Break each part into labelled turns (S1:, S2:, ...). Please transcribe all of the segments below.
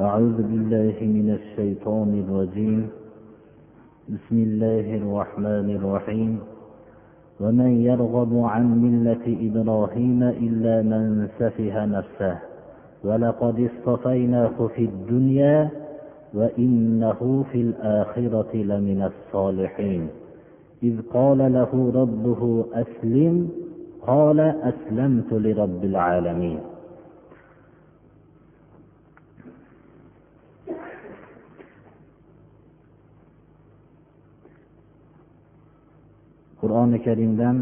S1: أعوذ بالله من الشيطان الرجيم. بسم الله الرحمن الرحيم. ومن يرغب عن ملة إبراهيم إلا من سفه نفسه. ولقد اصطفيناه في الدنيا وإنه في الآخرة لمن الصالحين. إذ قال له ربه أسلم قال أسلمت لرب العالمين. Qur'oni karimdan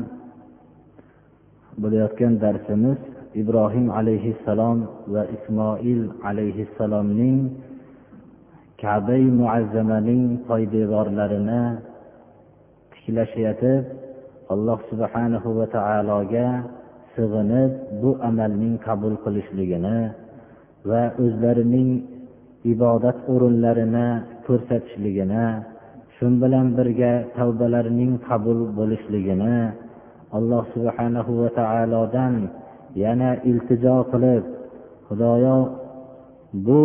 S1: bo'layotgan darsimiz ibrohim alayhissalom va ismoil alayhissalomning kabai muazzamaning poydevorlarini tiklashayotib alloh subhanahu va taologa sig'inib bu amalning qabul qilishligini va o'zlarining ibodat o'rinlarini ko'rsatishligini shu bilan birga tavbalarining qabul bo'lishligini alloh subhanahu va taolodan yana iltijo qilib xudoyo bu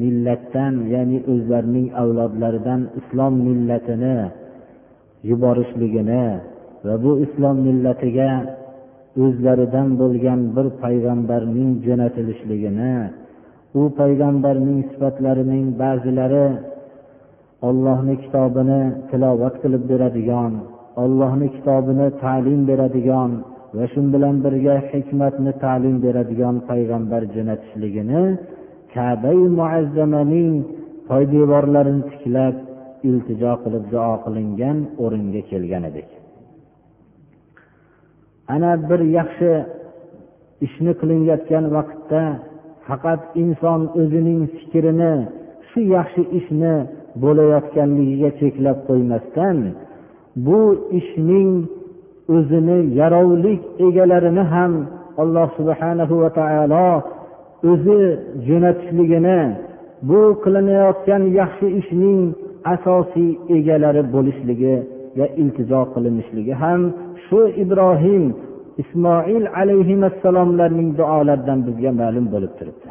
S1: millatdan ya'ni o'zlarining avlodlaridan islom millatini yuborishligini va bu islom millatiga o'zlaridan bo'lgan bir payg'ambarning jo'natilishligini u payg'ambarning sifatlarining ba'zilari ollohni kitobini tilovat qilib beradigan ollohni kitobini ta'lim beradigan va shu bilan birga hikmatni ta'lim beradigan payg'ambar jo'natishligini kabai muazzamaning poydevorlarini tiklab iltijo qilib duo qilingan o'ringa kelgan edik. Ana bir yaxshi ishni qilinayotgan vaqtda faqat inson o'zining fikrini shu yaxshi ishni bo'layotganligiga cheklab qo'ymasdan bu ishning o'zini yarovlik egalarini ham alloh subhanahu va taolo o'zi jo'natishligini bu qilinayotgan yaxshi ishning asosiy egalari bo'lishligiga iltijo qilinishligi ham shu ibrohim ismoil alayhissalomlarning duolaridan bizga ma'lum bo'lib turibdi.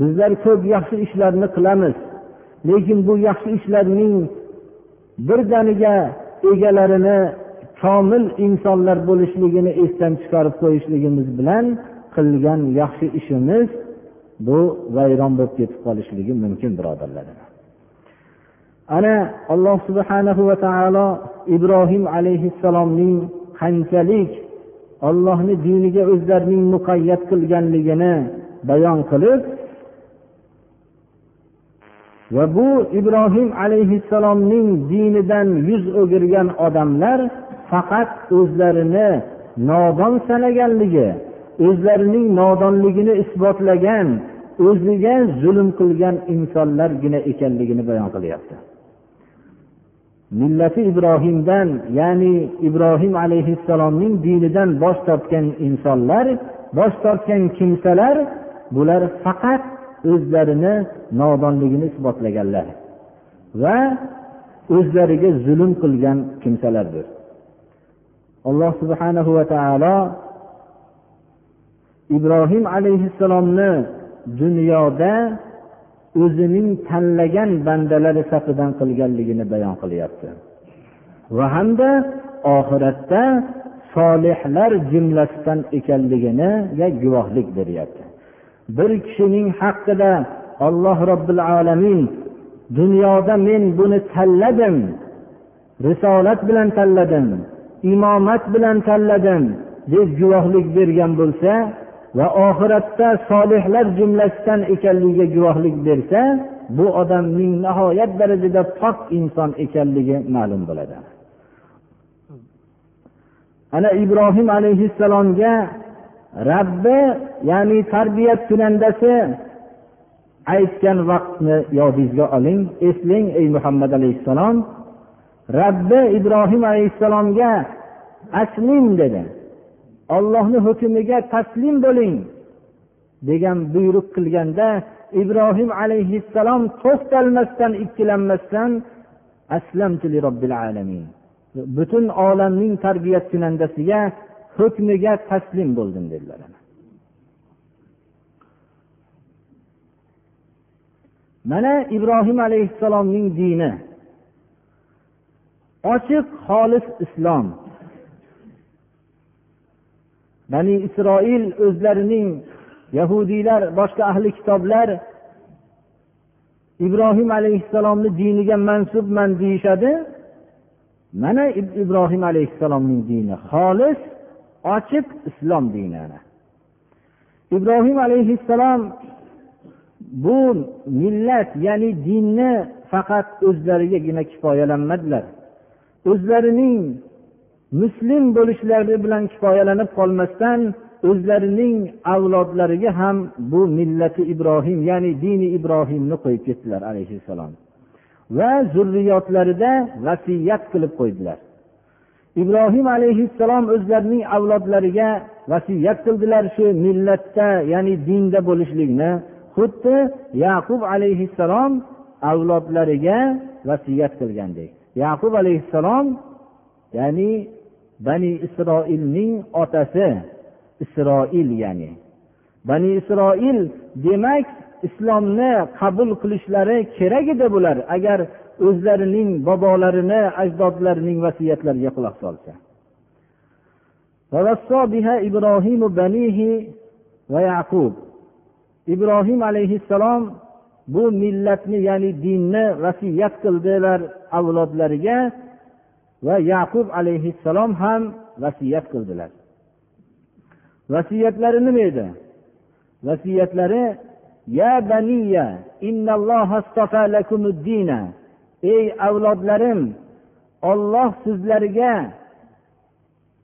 S1: Bizlar ko'p yaxshi ishlarni qilamiz. Lekin bu yaxshi ishlarning birdaniga egalarini komil insonlar bo'lishligini esdan chiqarib qo'yishligimiz bilan qilgan yaxshi ishimiz bu vayron bo'lib ketib qolishligi mumkin birodarlar. Ana alloh subhanahu va taolo ibrohim alayhissalomning qanchalik ollohni diniga o'zlarining muqayyat qilganligini bayon qilib va bu ibrohim alayhissalomning dinidan yuz o'girgan odamlar faqat o'zlarini nodon sanaganligi o'zlarining nodonligini isbotlagan o'ziga zulm qilgan insonlargina ekanligini bayon qilyapti. Millati ibrohimdan ya'ni ibrohim alayhissalomning dinidan bosh tortgan insonlar bosh tortgan kimsalar bular faqat o'zlarini nodonligini isbotlaganlar va o'zlariga zulm qilgan kimsalardir. Alloh subhanahu va taolo ibrohim alayhissalomni dunyoda o'zining tanlagan bandalari safidan qilganligini bayon qilyapti. Va hamda oxiratda solihlar jumlasidan ekanliginiga guvohlik beryapti. Bir kishining haqida alloh robbil alamin dunyoda men buni tanladim risolat bilan tanladim imomat bilan tanladim deb guvohlik bergan bo'lsa va oxiratda solihlar jumlasidan ekanligiga guvohlik bersa bu odamning nihoyat darajada pok inson ekanligi ma'lum bo'ladi. Ana ibrohim alayhissalomga rabbi ya'ni tarbiya kunandasi aytgan vaqtni yodingizga oling eslang ey muhammad alayhissalom. Rabbi ibrohim alayhissalomga aslim dedi. Ollohni hukmiga taslim bo'ling degan buyruq qilganda ibrohim alayhissalom to'xtalmasdan ikkilanmasdan aslamtu robbil alamin. Butun olamning tarbiyat kunandasiga hukmiga taslim bo'ldim dedilar mana ibrohim alayhissalomning dini. Ochiq xolis islom. Bani isroil o'zlarining yahudiylar boshqa ahli kitoblar ibrohim alayhissalomni diniga mansubman deyishadi. Mana ibrohim alayhissalomning dini xolis ochiq islom dinini ibrohim alayhissalom bu millat ya'ni dinni faqat o'zlarigagina kifoyalanmadilar. O'zlarining muslim bo'lishlari bilan kifoyalanib qolmasdan o'zlarining avlodlariga ham bu millati ibrohim ya'ni dini ibrohimni qo'yib ketdilar alayhissalom. Va zurriyotlarida vasiyat qilib qo'ydilar. Ibrohim alayhissalom o'zlarining avlodlariga vasiyat qildilar shu millatda ya'ni dinda bo'lishlikni. Xuddi yaqub alayhissalom avlodlariga vasiyat qilgandek. Yaqub alayhissalom ya'ni bani isroilning otasi isroil ya'ni. Bani isroil demak islomni qabul qilishlari kerak edi bular. Agar o'zlarining bobolarini ajdodlarining vasiyatlariga quloq solsa. Ibrohim alayhissalom bu millatni ya'ni dinni vasiyat qildilar avlodlariga va yaqub alayhissalom ham vasiyat qildilar. Vasiyatlari nima edi? Vasiyatlari ya baniya ey avlodlarim olloh sizlarga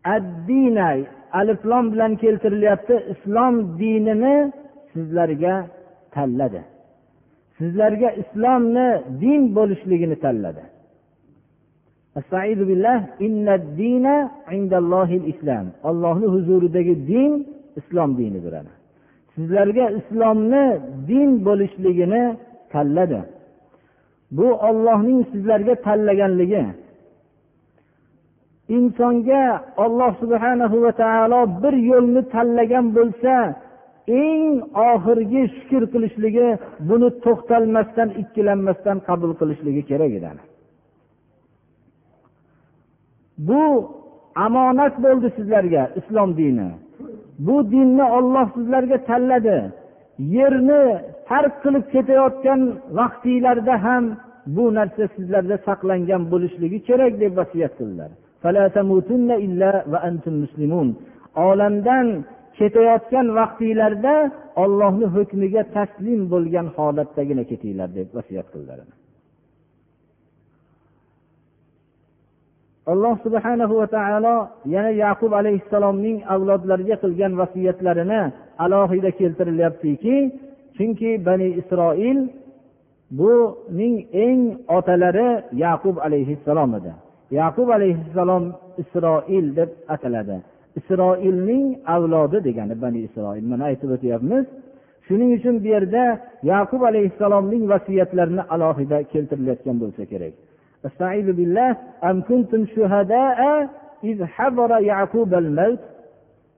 S1: addina aliflom bilan keltirilyapti islom dinini sizlarga tanladi. Sizlarga islomni din bo'lishligini tanladi. Ollohni huzuridagi din islom dinidir sizlarga islomni din bo'lishligini tanladi. Bu ollohning sizlarga tanlaganligi. Insonga olloh subhanahu va taolo bir yo'lni tanlagan bo'lsa eng oxirgi shukur qilishligi buni to'xtalmasdan ikkilanmasdan qabul qilishligi kerak edi bu omonat bo'ldi sizlarga islom dini. Bu dinni olloh sizlarga tanladi. Yerni tark qilib ketayotgan vaqtinglarda ham bu narsa sizlarda saqlangan bo'lishligi kerak deb vasiyat qildilar. Olamdan ketayotgan vaqtinglarda ollohni hukmiga taslim bo'lgan holatdagina ketinglar deb vasiyat qildilar. Alloh subhanahu va taolo yana yaqub alayhissalomning avlodlariga qilgan vasiyatlarini alohida keltirilyaptiki chunki bani isroil buning eng otalari yaqub alayhissalom edi yaqub alayhissalom isroil deb ataladi isroilning avlodi degani bani isroil mana aytib o'tyapmiz shuning uchun bu yerda yaqub alayhissalomning vasiyatlarini alohida keltirilayotgan bo'lsa kerak استعيذ بالله أم كنتم شهداء إذ حضر يعقوب الموت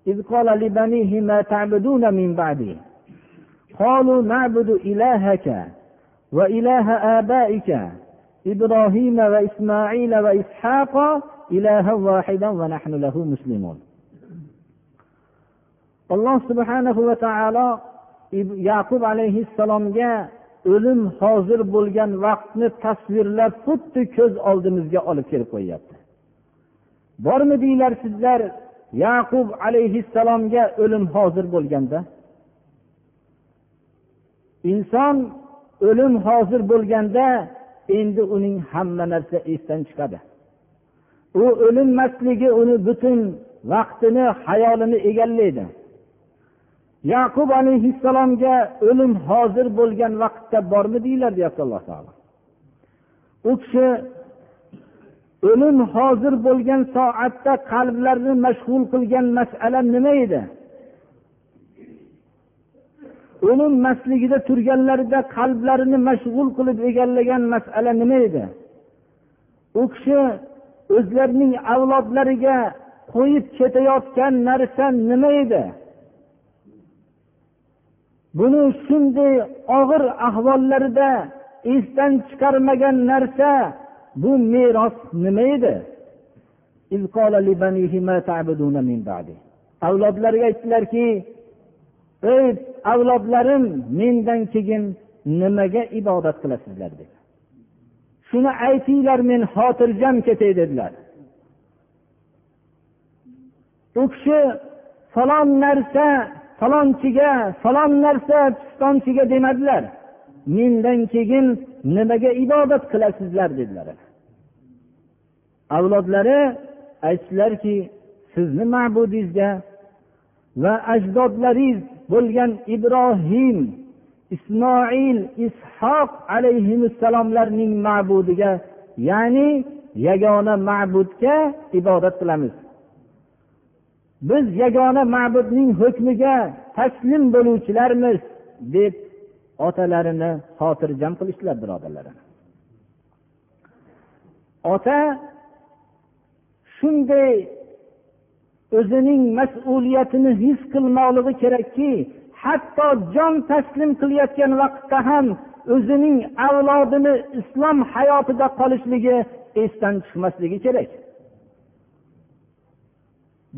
S1: إذ قال لبنيه ما تعبدون من بعده قالوا نعبد إلهك وإله آبائك إبراهيم وإسماعيل وإسحاق إلها واحدا ونحن له مسلمون alloh subhanahu va taolo yaqub alayhissalomga o'lim hozir bo'lgan vaqtni tasvirlab xuddi ko'z oldimizga olib kelib qo'yyapti bormidinglar sizlar yaqub alayhissalomga o'lim hozir bo'lganda inson o'lim hozir bo'lganda endi uning hamma narsa esdan chiqadi. U o'linmasligi uni butun vaqtini hayolini egallaydi. Yaqub alayhissalomga o'lim hozir bo'lgan vaqtda bormidinglar deyapti alloh taolo. U kishi o'lim hozir bo'lgan soatda qalblarni mashg'ul qilgan masala nima edi? O'linmasligida turganlarida qalblarini mashg'ul qilib egallagan masala nima edi? U kishi o'zlarining avlodlariga qo'yib ketayotgan narsa nima edi? Buni shunday og'ir ahvollarida esdan chiqarmagan narsa bu meros nima edi? Avlodlariga aytdilarki ey avlodlarim mendan keyin nimaga ibodat qilasizlar dedi. Shuni aytinglar men xotirjam ketay dedilar. U kishi falon narsa falonchiga falon narsa pistonchiga demadilar. Mendan keyin nimaga ibodat qilasizlar dedilar. Avlodlari aytdilarki sizni ma'budingizga va ajdodlaringiz bo'lgan ibrohim ismoil ishoq alayhissalomlarning ma'budiga ya'ni yagona ma'budga ibodat qilamiz. Biz yagona ma'budning hukmiga taslim bo'luvchilarmiz deb otalarini xotirjam qilishdilar birodarlarim. Ota shunday o'zining mas'uliyatini his qilmoqligi kerakki hatto jon taslim qilayotgan vaqtda ham o'zining avlodini islom hayotida qolishligi esdan chiqmasligi kerak.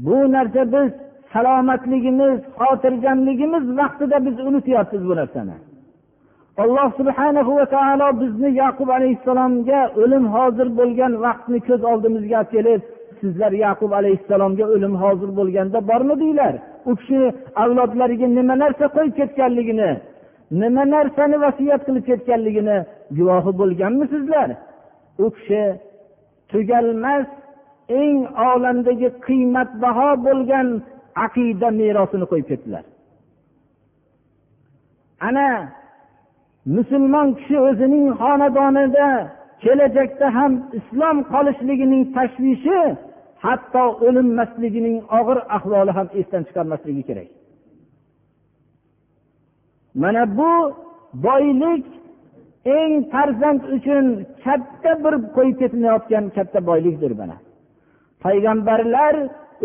S1: Bu narsa biz salomatligimiz xotirjamligimiz vaqtida biz unutyapmiz bu narsani. Alloh subhana va taolo bizni yaqub alayhissalomga o'lim hozir bo'lgan vaqtni ko'z oldimizga olib kelib sizlar yaqub alayhissalomga o'lim hozir bo'lganda bormidinglar u kishi avlodlariga nima narsa qo'yib ketganligini nima narsani vasiyat qilib ketganligini guvohi bo'lganmisizlar u kishi tugalmas eng olamdagi qiymatbaho bo'lgan aqida merosini qo'yib ketdilar. Ana musulmon kishi o'zining xonadonida kelajakda ham islom qolishligining tashvishi hatto o'linmasligining og'ir ahvoli ham esdan chiqarmasligi kerak. Mana bu boylik eng farzand uchun katta bir qo'yib ketilayotgan katta boylikdir mana. Payg'ambarlar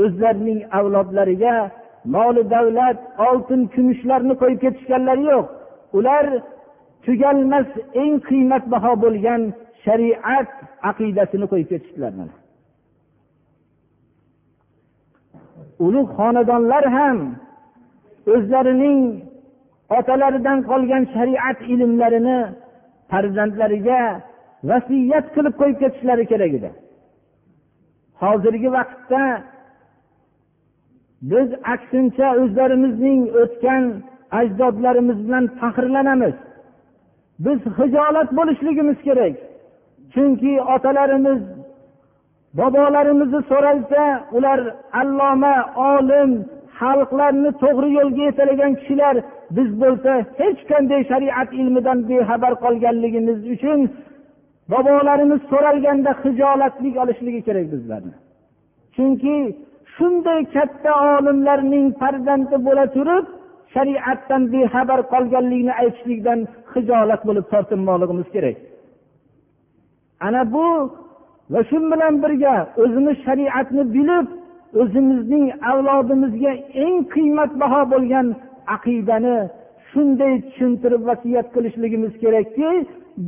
S1: o'zlarining avlodlariga moli davlat oltin kumushlarni qo'yib ketishganlari yo'q. Ular tugalmas eng qiymatbaho bo'lgan shariat aqidasini qo'yib ketishdilar mana. Ulug' xonadonlar ham o'zlarining otalaridan qolgan shariat ilmlarini farzandlariga vasiyat qilib qo'yib ketishlari kerak edi. Hozirgi vaqtda biz aksincha o'zlarimizning o'tgan ajdodlarimiz bilan faxrlanamiz. Biz hijolat bo'lishligimiz kerak chunki otalarimiz bobolarimizni so'ralsa ular alloma olim xalqlarni to'g'ri yo'lga yetalagan kishilar biz bo'lsa hech qanday shariat ilmidan bexabar qolganligimiz uchun bobolarimiz so'ralganda hijolatlik olishligi kerak bizlarni. Chunki shunday katta olimlarning farzandi bo'la turib shariatdan bexabar qolganligini aytishlikdan hijolat bo'lib tortinmoqligimiz kerak. Ana bu va shu bilan birga o'zimiz shariatni bilib o'zimizning avlodimizga eng qiymatbaho bo'lgan aqidani shunday tushuntirib vasiyat qilishligimiz kerakki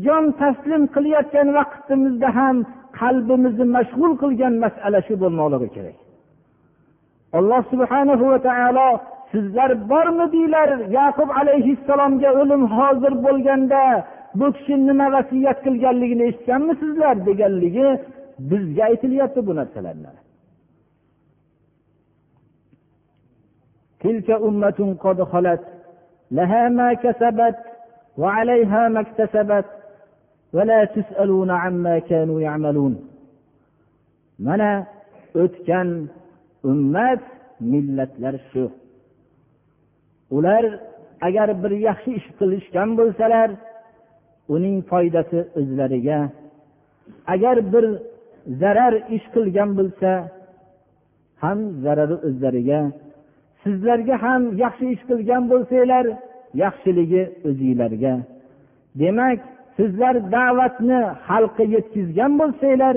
S1: jon taslim qilayotgan vaqtimizda ham qalbimizni mashg'ul qilgan masala shu bo'lmoqligi kerak. Alloh subhanahu va taolo sizlar bormidinglar yaqub alayhissalomga o'lim hozir bo'lganda bu kishi nima vasiyat qilganligini eshitganmisizlar deganligi bizga aytilyapti bu narsalarni تلك أمة قد خلت لها ما كسبت وعليها ما اكتسبت ولا تسألون عما كانوا يعملون mana o'tgan ummat millatlar shu ular agar bir yaxshi ish qilishgan bo'lsalar uning foydasi o'zlariga agar bir zarar ish qilgan bo'lsa ham zarari o'zlariga sizlarga ham yaxshi ish qilgan bo'lsanglar yaxshiligi o'zinglarga. Demak sizlar da'vatni xalqqa yetkazgan bo'lsanglar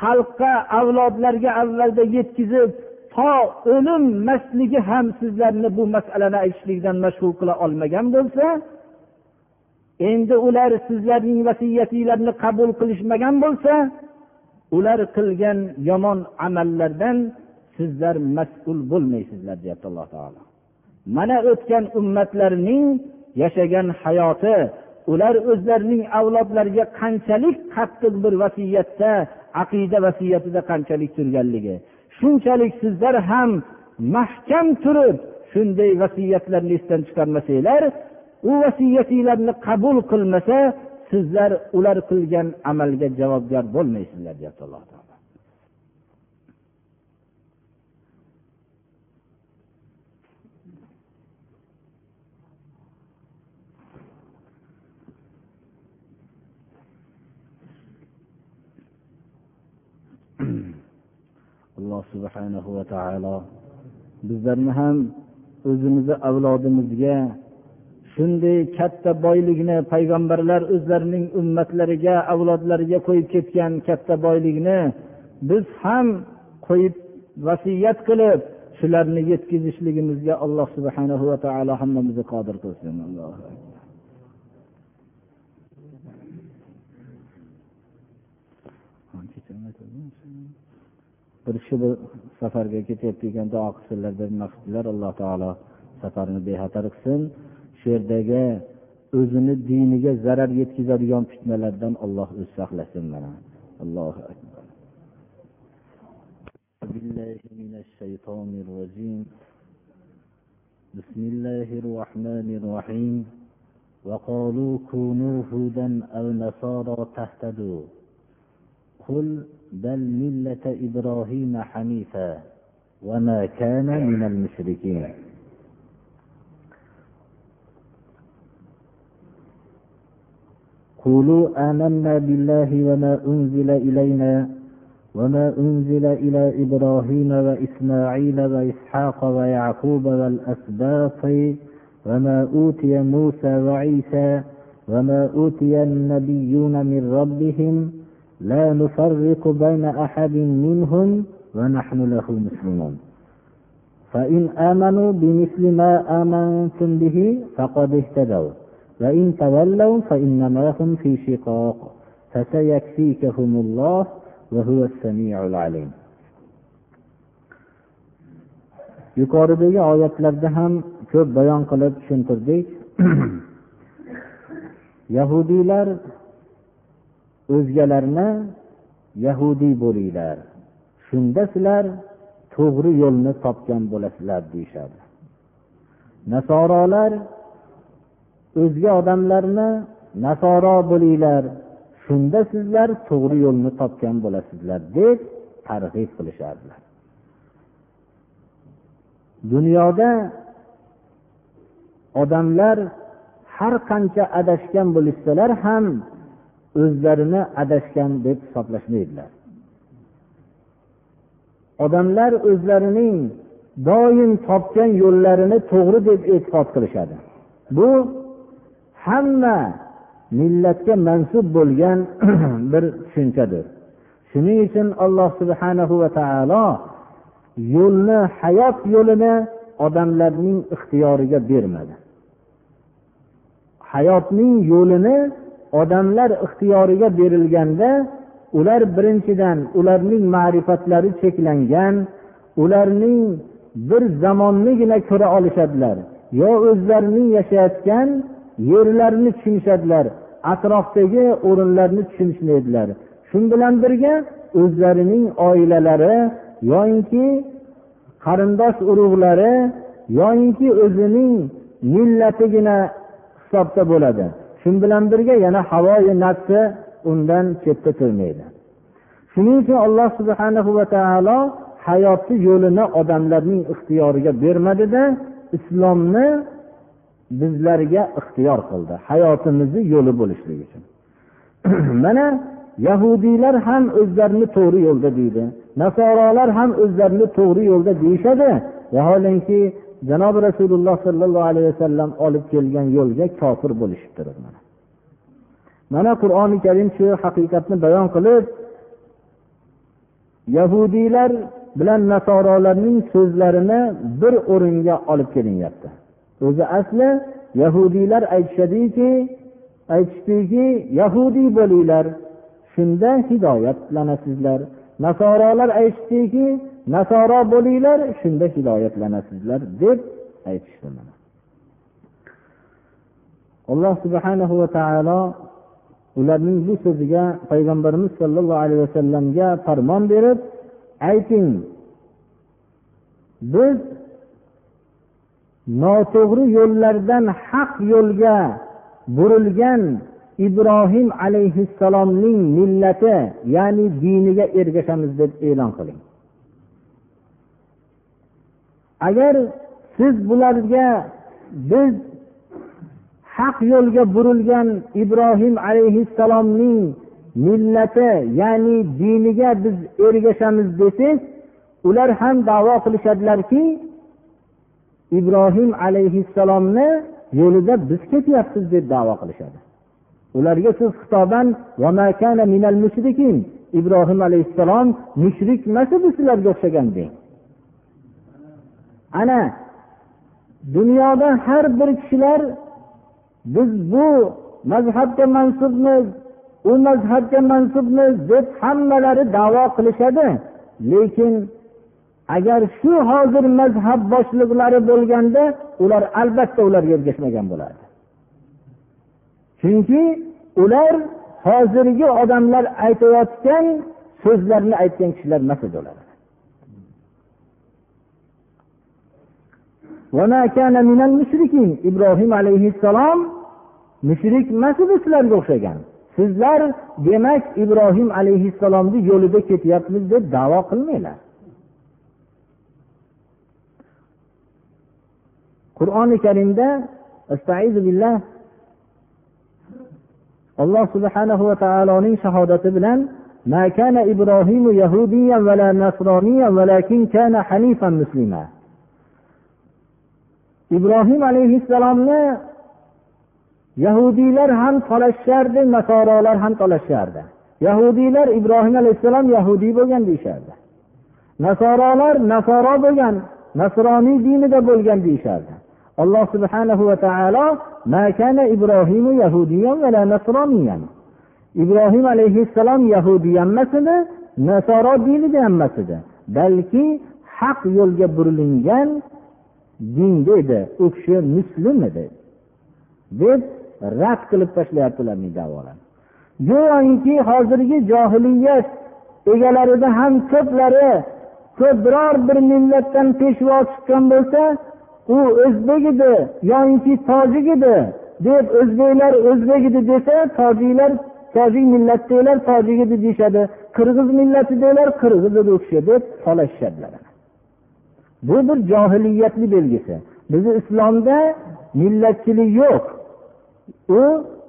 S1: xalqqa avlodlarga avvalda yetkazib to o'lim mashligi ham sizlarni bu masalani aytishlikdan mashg'ul qila olmagan bo'lsa endi ular sizlarning vasiyatinglarni qabul qilishmagan bo'lsa ular qilgan yomon amallardan sizlar mas'ul bo'lmaysizlar deyapti alloh taolo. Mana o'tgan ummatlarning yashagan hayoti ular o'zlarining avlodlariga qanchalik qattiq bir vasiyatda aqida vasiyatida qanchalik turganligi. Shunchalik sizlar ham mahkam turib shunday vasiyatlarni esdan chiqarmasanglar u vasiyatinglarni qabul qilmasa sizlar ular qilgan amalga javobgar bo'lmaysizlar deyapti alloh taolo. Alloh subhanahu va taolo bizlarni ham o'zimizni avlodimizga shunday katta boylikni payg'ambarlar o'zlarining ummatlariga avlodlariga qo'yib ketgan katta boylikni biz ham qo'yib vasiyat qilib shularni yetkazishligimizga alloh subhanahu va taolo hammamizni qodir qilsin. Bir kishi bir safarga ketyapti ekan duo qilsinlar deb maqsaddilar alloh taolo safarni bexatar qilsin. shu yerdagi o'zini diniga zarar yetkazadigan fitnalardan olloh o'zi saqlasin mana allohu akbar بالله من الشيطان الرجيم بسم الله الرحمن الرحيم وقالوا كونوا هودا أو نصارى تهتدوا قل بل ملة إبراهيم حنيفا وما كان من المشركين قولوا آمنا بالله وما أنزل إلينا وما أنزل إلى إبراهيم وإسماعيل وإسحاق ويعقوب والأسباط وما أوتي موسى وعيسى وما أوتي النبيون من ربهم لا نفرق بين أحد منهم ونحن له مسلمون. فإن آمنوا بمثل ما آمنتم به فقد اهتدوا. وإن تولوا فإنما هم في شقاق فسيكفيكهم الله وهو السميع العليم yuqoridagi oyatlarda ham ko'p bayon qilib tushuntirdik yahudiylar o'zgalarni yahudiy bo'linglar shunda sizlar to'g'ri yo'lni topgan bo'lasizlar deyishadi nasorolar o'zga odamlarni nasoro bo'linglar shunda sizlar to'g'ri yo'lni topgan bo'lasizlar deb targ'ib qilishardilar. Dunyoda odamlar har qancha adashgan bo'lishsalar ham o'zlarini adashgan deb hisoblashmaydilar. Odamlar o'zlarining doim topgan yo'llarini to'g'ri deb e'tiqod qilishadi. Bu hamma millatga mansub bo'lgan bir tushunchadir. Shuning uchun alloh subhanahu va taolo yo'lni hayot yo'lini odamlarning ixtiyoriga bermadi. Hayotning yo'lini odamlar ixtiyoriga berilganda ular birinchidan ularning ma'rifatlari cheklangan ularning bir zamonnigina ko'ra olishadilar yo o'zlarining yashayotgan yerlarini tushunishadilar atrofdagi o'rinlarni tushunishmaydilar. Shu bilan birga o'zlarining oilalari yoyinki qarindosh urug'lari yoyinki o'zining millatigina hisobda bo'ladi. Shu bilan birga yana havoyi nafsi undan chetda turmaydi. Shuning uchun alloh subhana va taolo hayotni yo'lini odamlarning ixtiyoriga bermadida islomni bizlarga ixtiyor qildi hayotimizni yo'li bo'lishlik uchun. Mana yahudiylar ham o'zlarini to'g'ri yo'lda deydi nasorolar ham o'zlarini to'g'ri yo'lda deyishadi. Vaholanki janobi rasululloh sollallohu alayhi vasallam olib kelgan yo'lga kofir bo'lishibdir mana. Mana qur'oni karim shu haqiqatni bayon qilib yahudiylar bilan nasorolarning so'zlarini bir o'ringa olib kelinyapti. O'zi asli yahudiylar aytishadiki aytishdiki yahudiy bo'linglar. Shunda hidoyatlanasizlar nasorolar aytishdiki nasoro bo'linglar shunda hidoyatlanasizlar deb aytishdi alloh subhanahu va taolo ularning bu so'ziga payg'ambarimiz sollallohu alayhi vasallamga farmon berib ayting biz noto'g'ri yo'llardan haq yo'lga burilgan ibrohim alayhissalomning millati ya'ni diniga ergashamiz deb e'lon qiling. Agar siz bularga biz haq yo'lga burilgan ibrohim alayhissalomning millati ya'ni diniga biz ergashamiz desangiz ular ham davo qilishadilarki ibrohim alayhissalomni yo'lida biz ketyapmiz deb davo qilishadi. Ularga siz xitoban ibrohim alayhissalom mushrik emas edi sizlarga o'xshagan deng. Ana dunyoda har bir kishilar biz bu mazhabga mansubmiz u mazhabga mansubmiz deb hammalari davo qilishadi. Lekin agar shu hozir mazhab boshliqlari bo'lganda ular albatta ularga ergashmagan bo'lardi. Chunki ular hozirgi odamlar aytayotgan so'zlarni aytgan kishilar emas edi ular. Ibrohim alayhissalom mushrik emas edi sizlarga o'xshagan. Sizlar demak ibrohim alayhissalomni yo'lida ketyapmiz deb davo qilmanglar. qur'oni karimda billah alloh subhanahu va taoloning shahodati bilan ما كان إبراهيم يهوديا ولا نصرانيا ولكن كان حنيفا مسلما ibrohim alayhissalomni yahudiylar ham talashishardi nasorolar ham talashishardi yahudiylar ibrohim alayhissalom yahudiy bo'lgan deyishardi nasorolar nasoro bo'lgan nasroniy dinida bo'lgan deyishardi Alloh subhanahu va taolo ibrohimu yahudiyan va nasroniyan ibrohim alayhissalom yahudiy emas edi nasoro dinida emas edi balki haq yo'lga burilingan dinda edi u kishi muslim edi deb rad qilib tashlayapti ularning davolarni go'yoki hozirgi johiliyat egalarida ham ko'plari ko'p biror bir millatdan peshvo chiqqan bo'lsa u o'zbek edi yoinki tojik edi deb o'zbeklar o'zbek edi desa tojiklar tojik millatdagilar tojik edi deyishadi. Qirg'iz millatidagilar qirg'iz edi u kishi deb solashishadilar bu bir johiliyatni belgisi. Bizni islomda millatchilik yo'q. U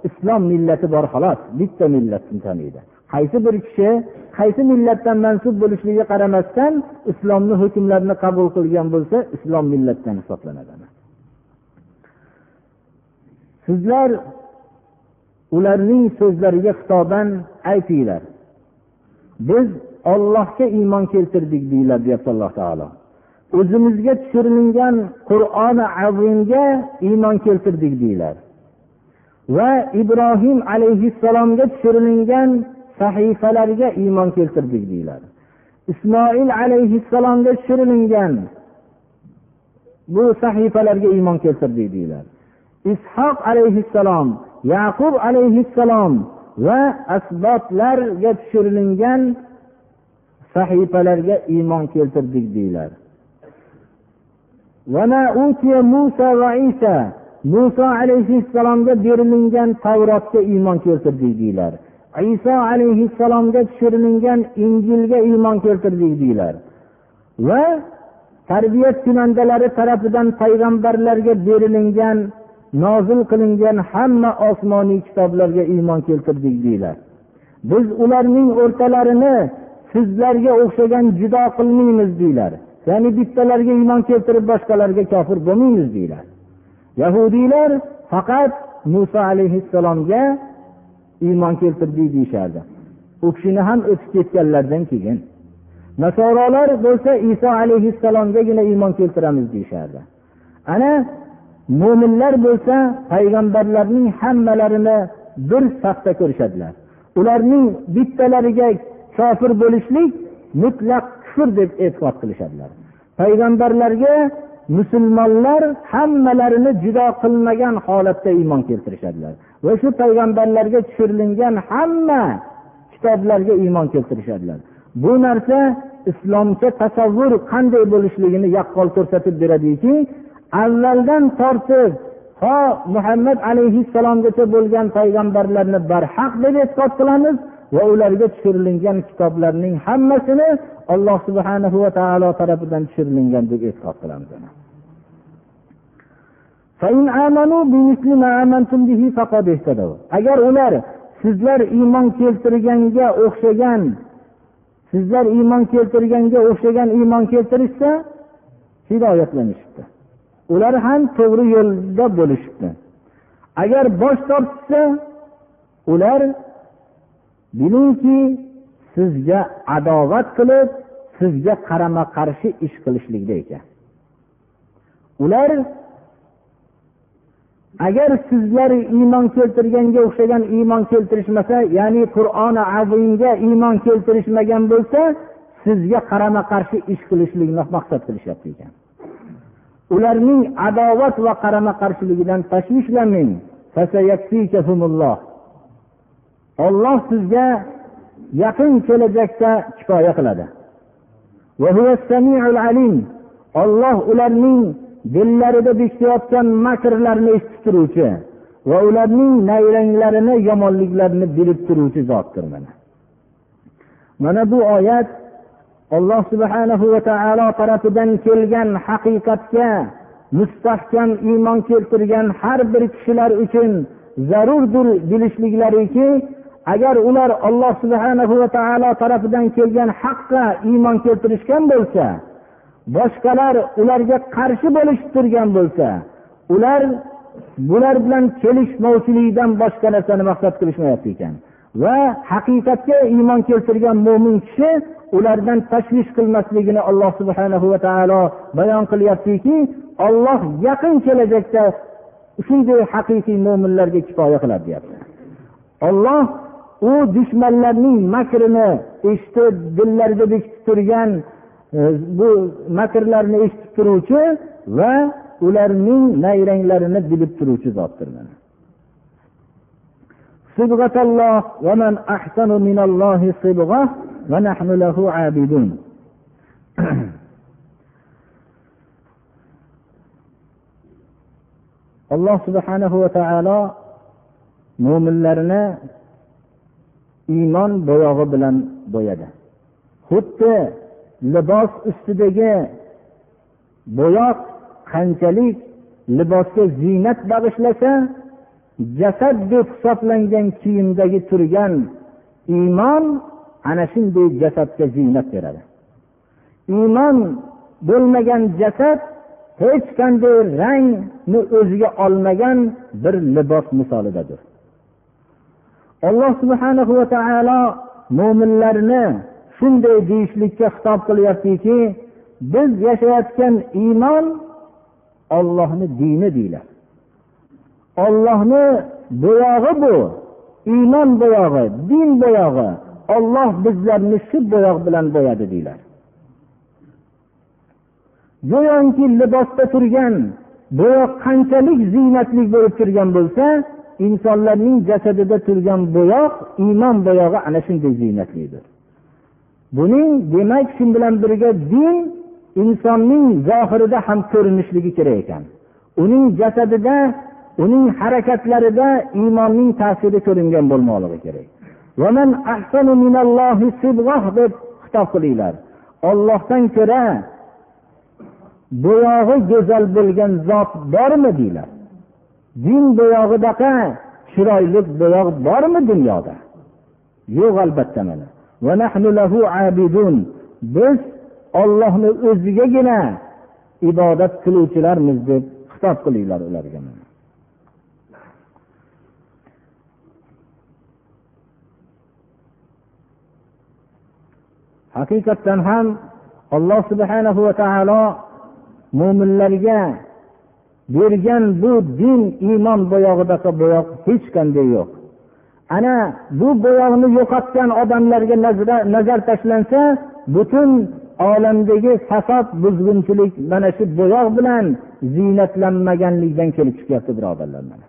S1: islom millati bor xolos. Bitta millatni taniydi. Qaysi bir kishi qaysi millatdan mansub bo'lishligiga qaramasdan islomni hukmlarini qabul qilgan bo'lsa islom millatdan hisoblanadi. Sizlar ularning so'zlariga xitoban aytinglar. Biz ollohga iymon keltirdik deyiladi deyapti alloh taolo. O'zimizga tushirilgan qur'oni azimga iymon keltirdik deyiladi. Va ibrohim alayhissalomga tushirilgan sahifalarga iymon keltirdik deyiladi. Ismoil alayhissalomga tushirilgan bu sahifalarga iymon keltirdik deyiladi. Ishoq alayhissalom yaqub alayhissalom va asboblarga tushirilgan sahifalarga iymon keltirdik deyiladi. Muso alayhissalomga berilingan tavrotga iymon keltirdik deyiladi. Iso alayhissalomga tushirilgan injilga iymon keltirdik deyiladi va tarbiyat kunandalari tarafidan payg'ambarlarga berilingan nozil qilingan hamma osmoniy kitoblarga iymon keltirdik deyiladi biz ularning o'rtalarini sizlarga o'xshagan judo qilmaymiz deyiladi ya'ni bittalarga iymon keltirib boshqalarga kofir bo'lmaymiz deyiladi yahudiylar faqat muso alayhissalomga iymon keltirdik deyishardi. U kishini ham o'tib ketganlaridan keyin nasorolar bo'lsa iso alayhissalomgagina iymon keltiramiz deyishardi. Ana mo'minlar bo'lsa payg'ambarlarning hammalarini bir safda ko'rishadilar. Ularning bittalariga kofir bo'lishlik mutlaq kufr deb e'tiqod qilishadilar. Payg'ambarlarga musulmonlar hammalarini judo qilmagan holatda iymon keltirishadilar. Va shu payg'ambarlarga tushirilgan hamma kitoblarga iymon keltirishadilar. Bu narsa islomcha tasavvur qanday bo'lishligini yaqqol ko'rsatib beradiki avvaldan tortib ho muhammad alayhissalomgacha bo'lgan payg'ambarlarni barhaq deb e'tiqod qilamiz va ularga tushirilgan kitoblarning hammasini alloh subhanahu va taolo tarafidan tushirilgan deb e'tiqod qilamiz. Agar ular sizlar iymon keltirganga o'xshagan sizlar iymon keltirganga o'xshagan iymon keltirishsa hidoyatlanishibdi. Ular ham to'g'ri yo'lda bo'lishibdi. Agar bosh tortishsa ular bilingki sizga adovat qilib sizga qarama qarshi ish qilishlikda ekan. Ular agar sizlar iymon keltirganga o'xshagan iymon keltirishmasa ya'ni qur'oni azimga iymon keltirishmagan bo'lsa sizga qarama qarshi ish qilishlikni maqsad qilishyapti ekan. Ularning adovat va qarama qarshiligidan tashvishlanmang olloh sizga yaqin kelajakda kifoya qiladi. Olloh ularning dillarida bekitayotgan makrlarni eshitib turuvchi va ularning nayranglarini yomonliklarini bilib turuvchi zotdir mana. Mana bu oyat alloh subhanahu va taolo tarafidan kelgan haqiqatga mustahkam iymon keltirgan har bir kishilar uchun zarurdir bilishliklariki agar ular alloh subhanahu va taolo tarafidan kelgan haqqa iymon keltirishgan bo'lsa boshqalar ularga qarshi bo'lishib turgan bo'lsa ular bular bilan kelishmovchilikdan boshqa narsani maqsad qilishmayapti ekan. Va haqiqatga iymon keltirgan mo'min kishi ulardan tashvish qilmasligini alloh subhana va taolo bayon qilyaptiki olloh yaqin kelajakda shunday haqiqiy mo'minlarga kifoya qiladi deyapti. Olloh u dushmanlarning makrini eshitib dillarida bekitib turgan E, bu makrlarni eshitib turuvchi va ularning nayranglarini bilib turuvchi zotdir alloh subhanahu va taolo mo'minlarni iymon bo'yog'i bilan bo'yadi. Xuddi libos ustidagi bo'yoq qanchalik libosga ziynat bag'ishlasa jasad deb hisoblangan kiyimdagi turgan iymon ana shunday jasadga ziynat beradi. Iymon bo'lmagan jasad hech qanday rangni o'ziga olmagan bir libos misolidadir. Alloh subhanahu va taolo mo'minlarni shunday deyishlikka xitob qilyaptiki biz yashayotgan iymon ollohni dini deyiladi. Ollohni bo'yog'i bu iymon bo'yog'i din bo'yog'i olloh bizlarni shu bo'yoq bilan bo'yadi deyiladi. Go'yoki libosda turgan bo'yoq qanchalik ziynatli bo'lib turgan bo'lsa insonlarning jasadida turgan bo'yoq iymon bo'yog'i ana shunday ziynatlidir. Buning demak shu bilan birga din insonning zohirida ham ko'rinishligi kerak ekan. Uning jasadida uning harakatlarida iymonning ta'siri ko'ringan bo'lmoqligi kerak. Deb xitob qilinglar. Ollohdan ko'ra bo'yog'i go'zal bo'lgan zot bormi deylar. Din bo'yog'idaqa chiroyli bo'yoq bormi dunyoda? Yo'q albatta mana. Biz ollohni o'zigagina ibodat qiluvchilarmiz deb xitob qilinglar ularga haqiqatdan ham alloh subhanahu va taolo mo'minlarga bergan bu din iymon bo'yog'idaqa bo'yoq hech qanday yo'q. Ana bu bo'yoqni yo'qotgan odamlarga nazar tashlansa butun olamdagi fasod buzg'unchilik mana shu bo'yoq bilan ziynatlanmaganlikdan kelib chiqyapti birodarlar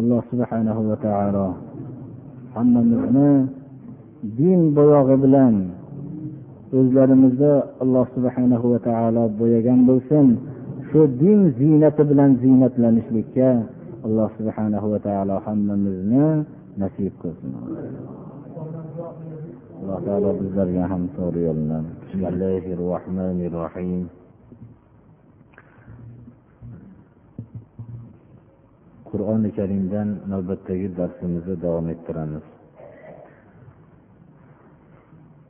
S1: alloh subhanahu va taolo hammamizni din bo'yog'i bilan o'zlarimizni alloh subhanahu va taolo bo'yagan bo'lsin. Shu din ziynati bilan ziynatlanishlikka alloh subhanahu va taolo hammamizni nasib qilsin. Alloh taolo bizlarga ham to'g'ri yo'ldan bismillahi rohmanir rohim qur'oni karimdan navbatdagi darsimizni davom ettiramiz.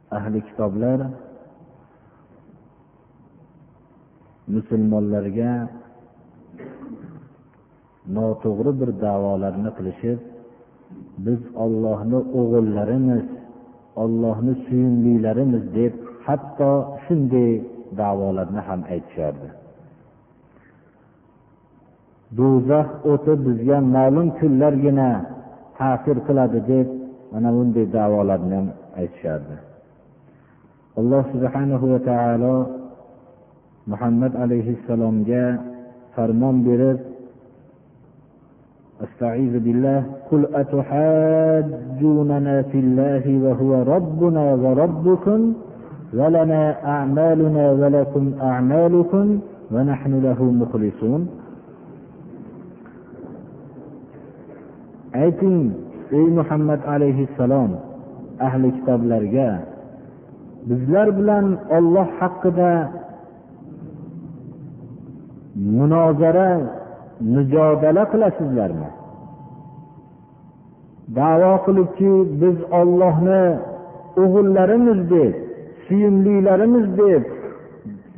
S1: Ahli kitoblar musulmonlarga noto'g'ri bir da'volarni qilishib biz ollohni o'g'illarimiz ollohni suyumlilarimiz deb hatto shunday da'volarni ham aytishardi. Do'zax o'ti bizga ma'lum kunlargina ta'sir qiladi deb mana bunday da'volarni ham aytishardi. Alloh subhanahu va taolo muhammad alayhissalomga farmon berib استعيذ بالله قل أتحاجوننا في الله وهو ربنا وربكم ولنا أعمالنا ولكم أعمالكم ونحن له مخلصون ayting ey muhammad alayhissalom ahli kitoblarga bizlar bilan olloh haqida munozara mujodala qilasizlarmi? Davo qilibki biz ollohni o'g'illarimiz deb suyumlilarimiz deb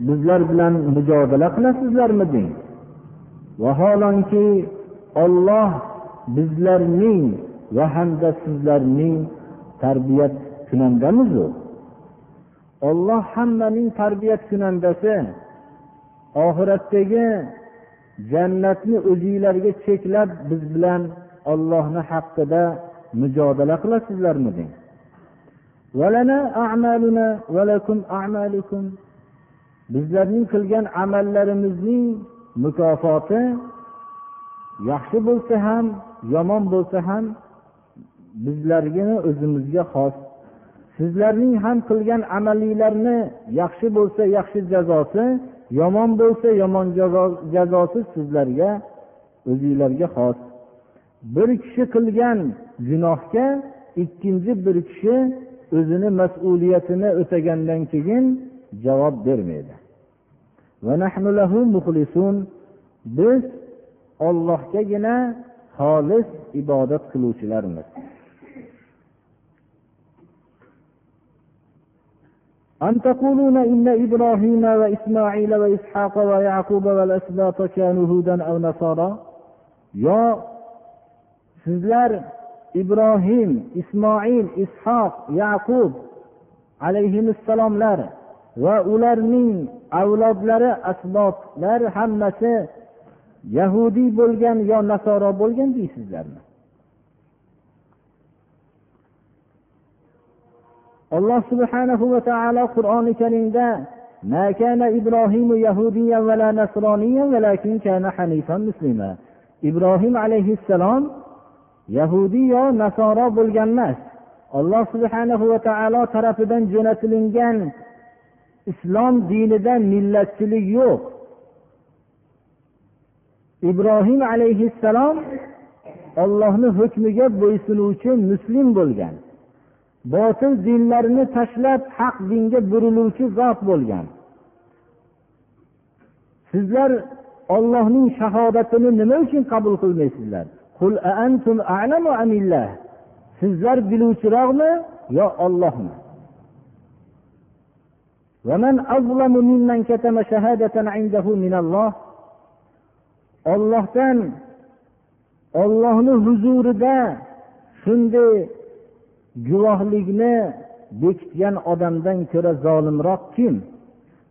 S1: bizlar bilan mujodala qilasizlarmi deng? Vaholanki olloh bizlarning va hamda sizlarning tarbiyat kunandamizu. Olloh hammaning tarbiyat kunandasi oxiratdagi jannatni o'zinglarga cheklab biz bilan ollohni haqqida mujodala qilasizlarmi deng. Bizlarning qilgan amallarimizning mukofoti yaxshi bo'lsa ham yomon bo'lsa ham bizlarga o'zimizga xos. Sizlarning ham qilgan amalinglarni yaxshi bo'lsa yaxshi jazosi yomon bo'lsa yomon jazosi sizlarga o'zinglarga xos. Bir kishi qilgan gunohga ikkinchi bir kishi o'zini mas'uliyatini o'tagandan keyin javob bermaydi. Biz ollohgagina xolis ibodat qiluvchilarmiz. أن تقولون إن إبراهيم وإسماعيل وإسحاق ويعقوب والأسباط كانوا هودا أو نصارى يا sizlar ibrohim ismoil ishoq yaqub alayhissalomlar va ularning avlodlari asbotlar hammasi yahudiy bo'lgan yo nasoro bo'lgan deysizlarmi alloh subhanahu va taolo qur'oni karimda ما كان إبراهيم يهوديا ولا نصرانيا ولكن كان حنيفا مسلما ibrohim alayhissalom yahudiy yo nasoro bo'lgan emas alloh subhanahu va taolo tarafidan jo'natilingan islom dinida millatchilik yo'q ibrohim alayhissalom ollohni hukmiga bo'ysunuvchi muslim bo'lgan Botil dinlarni tashlab haq dinga buriluvchi zot bo'lgan. Sizlar ollohning shahodatini nima uchun qabul qilmaysizlar? Sizlar biluvchiroqmi yo ollohmi ollohdan ollohni huzurida shunday guvohlikni bekitgan odamdan ko'ra zolimroq kim?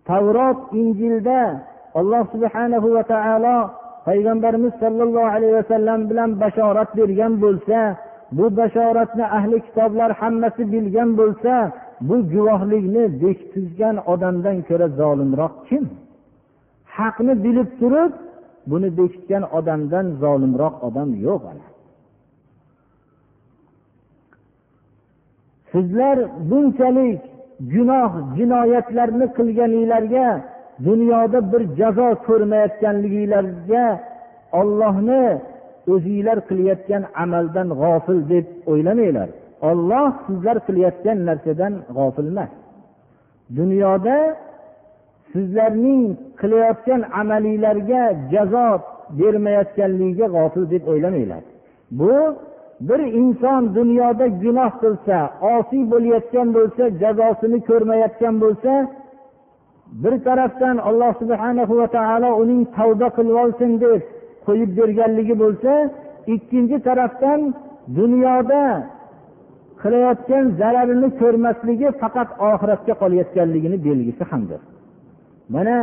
S1: Tavrot injilda alloh subhanahu va taolo payg'ambarimiz sollallohu alayhi vasallam bilan bashorat bergan bo'lsa bu bashoratni ahli kitoblar hammasi bilgan bo'lsa bu guvohlikni bekitgan odamdan ko'ra zolimroq kim? Haqni bilib turib buni bekitgan odamdan zolimroq odam yo'q sizlar bunchalik gunoh jinoyatlarni qilganinglarga dunyoda bir jazo ko'rmayotganliginglarga ollohni o'zinglar qilayotgan amaldan g'ofil deb o'ylamanglar. Olloh sizlar qilayotgan narsadan g'ofil emas. Dunyoda sizlarning qilayotgan amalinglarga jazo bermayotganligiga g'ofil deb o'ylamanglar. Bu bir inson dunyoda gunoh qilsa osiy bo'layotgan bo'lsa jazosini ko'rmayotgan bo'lsa bir tarafdan alloh subhana va taolo uning tavba qilib olsin deb qo'yib berganligi bo'lsa ikkinchi tarafdan dunyoda qilayotgan zararini ko'rmasligi faqat oxiratga qolayotganligini belgisi hamdir. Mana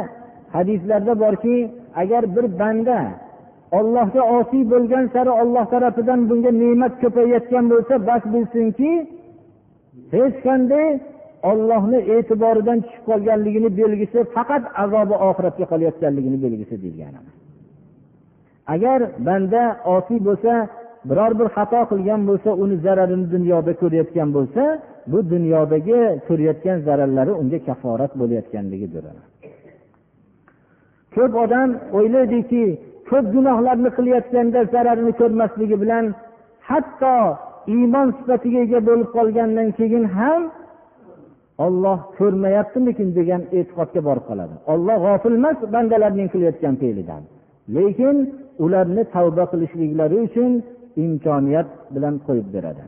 S1: hadislarda borki agar bir banda ollohga osiy bo'lgan sari olloh tarafidan bunga ne'mat ko'payayotgan bo'lsa bas bilsinki hech qanday ollohni e'tiboridan tushib qolganligini belgisi faqat azobi oxiratga qolayotganligini belgisi deyilgan agar banda osiy bo'lsa biror bir xato qilgan bo'lsa uni zararini dunyoda ko'rayotgan bo'lsa bu dunyodagi ko'rayotgan zararlari unga kaforat bo'layotganligidir. Ko'p odam o'ylaydiki ko'p gunohlarni qilayotganda zararini ko'rmasligi bilan hatto iymon sifatiga ega bo'lib qolgandan keyin ham olloh ko'rmayaptimikin degan e'tiqodga borib qoladi olloh g'ofil emas bandalarning qilayotgan fe'lidan lekin ularni tavba qilishliklari uchun imkoniyat bilan qo'yib beradi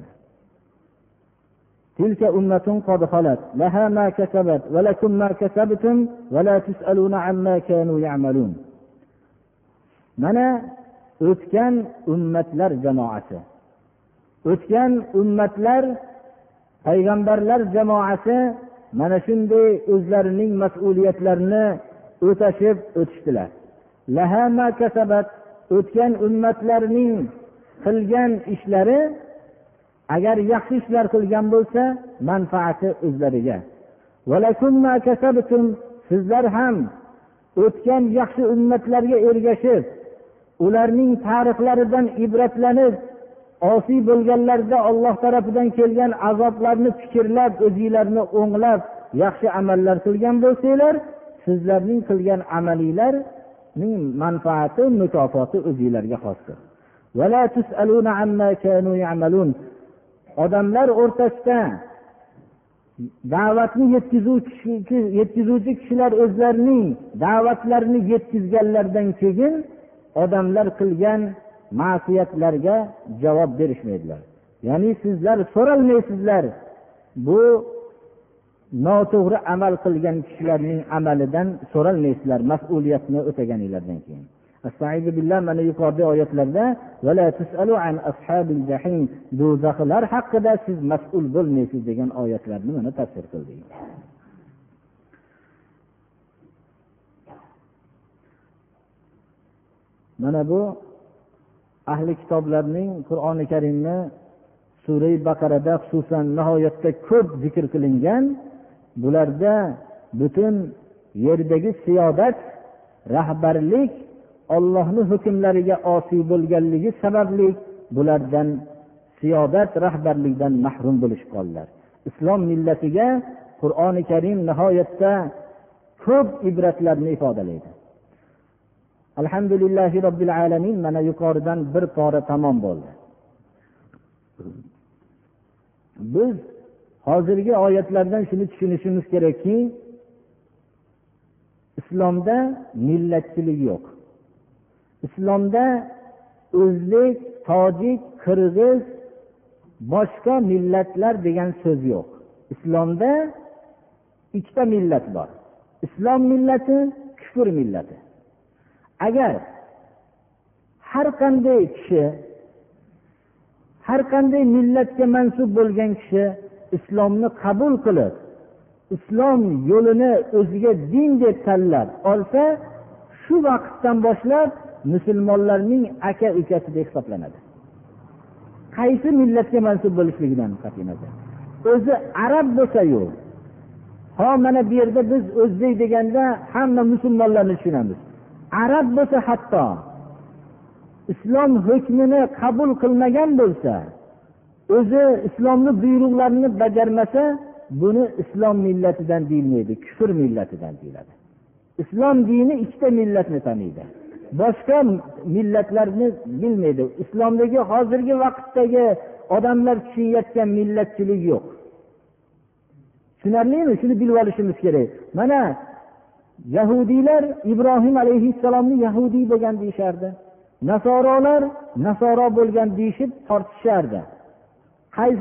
S1: تلك أمة قد خلت لها ما كسبت ولكم ما كسبتم ولا تسألون عما كانوا يعملون mana o'tgan ummatlar jamoasi. O'tgan ummatlar payg'ambarlar jamoasi mana shunday o'zlarining mas'uliyatlarini o'tashib o'tishdilar. O'tgan ummatlarning qilgan ishlari agar yaxshi ishlar qilgan bo'lsa manfaati o'zlariga. Sizlar ham o'tgan yaxshi ummatlarga ergashib ularning tarixlaridan ibratlanib osiy bo'lganlarda olloh tarafidan kelgan azoblarni fikrlab o'zinglarni o'nglab yaxshi amallar qilgan bo'lsanglar sizlarning qilgan amalinglarning manfaati mukofoti o'zinglarga xosdir odamlar o'rtasida da'vatni yetkazuvchi kishilar o'zlarining da'vatlarini yetkazganlaridan keyin odamlar qilgan ma'siyatlarga javob berishmaydilar. Ya'ni sizlar so'ralmaysizlar bu noto'g'ri amal qilgan kishilarning amalidan so'ralmaysizlar mas'uliyatni o'taganinglardan keyin. Mana yuqoridagi oyatlarda do'zaxlar haqida siz mas'ul bo'lmaysiz degan oyatlarni mana tafsir qildik. Mana bu ahli kitoblarning qur'oni karimni surai baqarada xususan nihoyatda ko'p zikr qilingan. Bularda butun yerdagi siyodat rahbarlik ollohni hukmlariga osiy bo'lganligi sababli bulardan siyodat rahbarlikdan mahrum bo'lishib qoldilar. Islom millatiga qur'oni karim nihoyatda ko'p ibratlarni ifodalaydi. Alhamdulillahi robbil alamin mana yuqoridan bir pora tamom bo'ldi. Biz hozirgi oyatlardan shuni tushunishimiz kerakki islomda millatchilik yo'q. Islomda o'zbek tojik qirg'iz boshqa millatlar degan so'z yo'q. Islomda ikkita millat bor. Islom millati kufr millati. Agar har qanday kishi har qanday millatga mansub bo'lgan kishi islomni qabul qilib islom yo'lini o'ziga din deb tanlab olsa shu vaqtdan boshlab musulmonlarning aka ukasi deb hisoblanadi. Qaysi millatga mansub bo'lishligidan qat'iy nazar o'zi arab bo'lsayu ho mana bu yerda biz o'zbek deganda hamma musulmonlarni tushunamiz. Arab bo'lsa hatto islom hukmini qabul qilmagan bo'lsa o'zi islomni buyruqlarini bajarmasa buni islom millatidan deyilmaydi kufr millatidan deyiladi. Islom dini ikkita millatni taniydi. Boshqa millatlarni bilmaydi. Islomdagi hozirgi vaqtdagi odamlar tushunayotgan millatchilik yo'q. Tushunarlimi? Shuni bilib olishimiz kerak. Mana yahudiylar ibrohim alayhissalomni yahudiy bo'lgan deyishardi. Nasorolar nasoro bo'lgan deyishib tortishardi.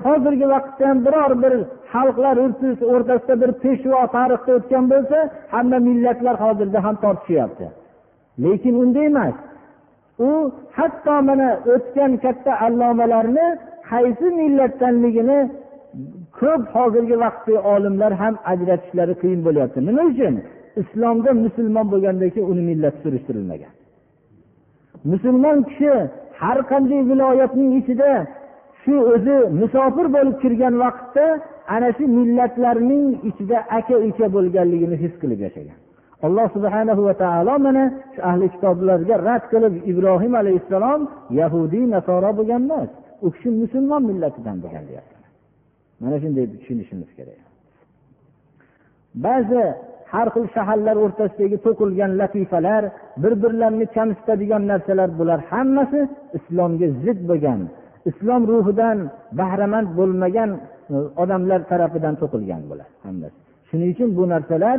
S1: Hozirgi vaqtda ham biror bir xalqlar o'rtasida bir peshvo tarixda o'tgan bo'lsa hamma millatlar hozirda ham tortishyapti. Lekin unday emas. U hatto mana o'tgan katta allomalarni qaysi millatdanligini ko'p hozirgi vaqtdagi olimlar ham ajratishlari qiyin bo'lyapti. Nima uchun? Islomda musulmon bo'lgandan keyin uni millati surishtirilmagan. Musulmon kishi har qanday viloyatning ichida shu o'zi musofir bo'lib kirgan vaqtda ana shu millatlarning ichida aka uka bo'lganligini his qilib yashagan. Alloh subhana va taolo mana shu ahli kitoblarga rad qilib ibrohim alayhissalom yahudiy nasoro bo'lgan emas u kishi musulmon millatidan bo'lgan deyapti. Mana shunday tushunishimiz kerak. Ba'zi har xil shaharlar o'rtasidagi to'qilgan latifalar bir birlarini kamsitadigan narsalar bular hammasi islomga zid bo'lgan islom ruhidan bahramand bo'lmagan e, odamlar tarafidan to'qilgan bular hammasi. Shuning uchun bu narsalar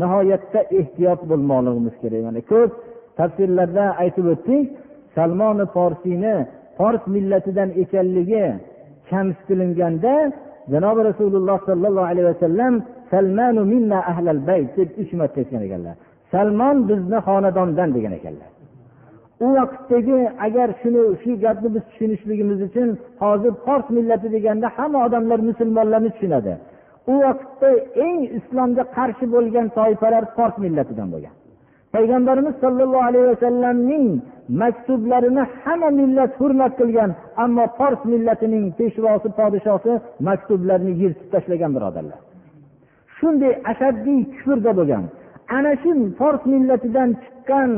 S1: nihoyatda ehtiyot bo'lmoqligimiz kerak. Mana ko'p tafsirlarda aytib o'tdik salmoni forsiyni fors millatidan ekanligi kamsitilinganda janobi rasululloh sollallohu alayhi vasallam salmanu minna ahlal bayt deb uch marta aytgan ekanlar. Salmon bizni xonadondan degan ekanlar. U vaqtdagi agar shuni shu gapni biz tushunishligimiz uchun hozir fors millati deganda hamma odamlar musulmonlarni tushunadi. U vaqtda eng islomga qarshi bo'lgan toifalar fors millatidan bo'lgan. Payg'ambarimiz sollallohu alayhi vasallamning maktublarini hamma millat hurmat qilgan ammo fors millatining peshvosi podshosi maktublarni yirtib tashlagan birodarlar. Shunday ashaddiy kufrda bo'lgan. Ana shu fors millatidan chiqqan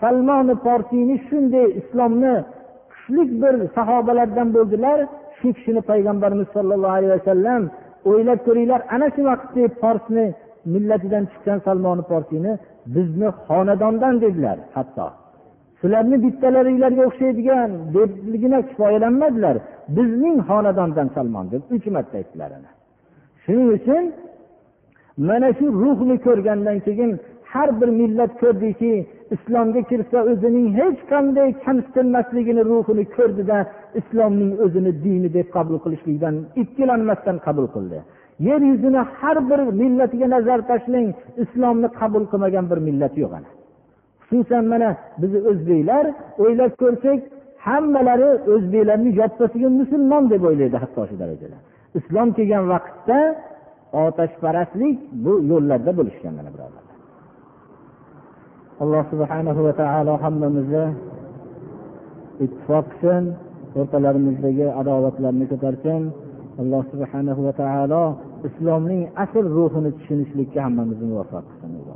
S1: salmoni forsiyni shunday islomni kuchli bir sahobalardan bo'ldilar. Shu kishini payg'ambarimiz sollallohu alayhi vasallam o'ylab ko'ringlar ana shu vaqtda forsni millatidan chiqqan salmoni forsiyni bizni xonadondan dedilar hatto. Sizlarni bittalaringlarga o'xshaydigan debgina kifoyalanmadilar. Bizning xonadondan salmon deb uch marta aytdilar shuning uchun mana shu ruhni ko'rgandan keyin har bir millat ko'rdiki islomga kirsa o'zining hech qanday kamsitilmasligini ruhini ko'rdida islomning o'zini dini deb qabul qilishlikdan ikkilanmasdan qabul qildi. Yer yuzini har bir millatiga nazar tashlang islomni qabul qilmagan bir millat yo'q ana. Xususan mana bizni o'zbeklar o'ylab ko'rsak hammalari o'zbeklarni yoppasiga musulmon deb o'ylaydi hatto shu darajada islom kelgan vaqtda otashparastlik bu yo'llarda bo'lishgan mana birodarlar. Alloh subhanahu va taolo hammamizni ittifoq qilsin o'rtalarimizdagi adovatlarni ko'tarsin. Alloh subhanahu va taolo islomning asl ruhini tushunishlikka hammamizni muvaffaq qilsin.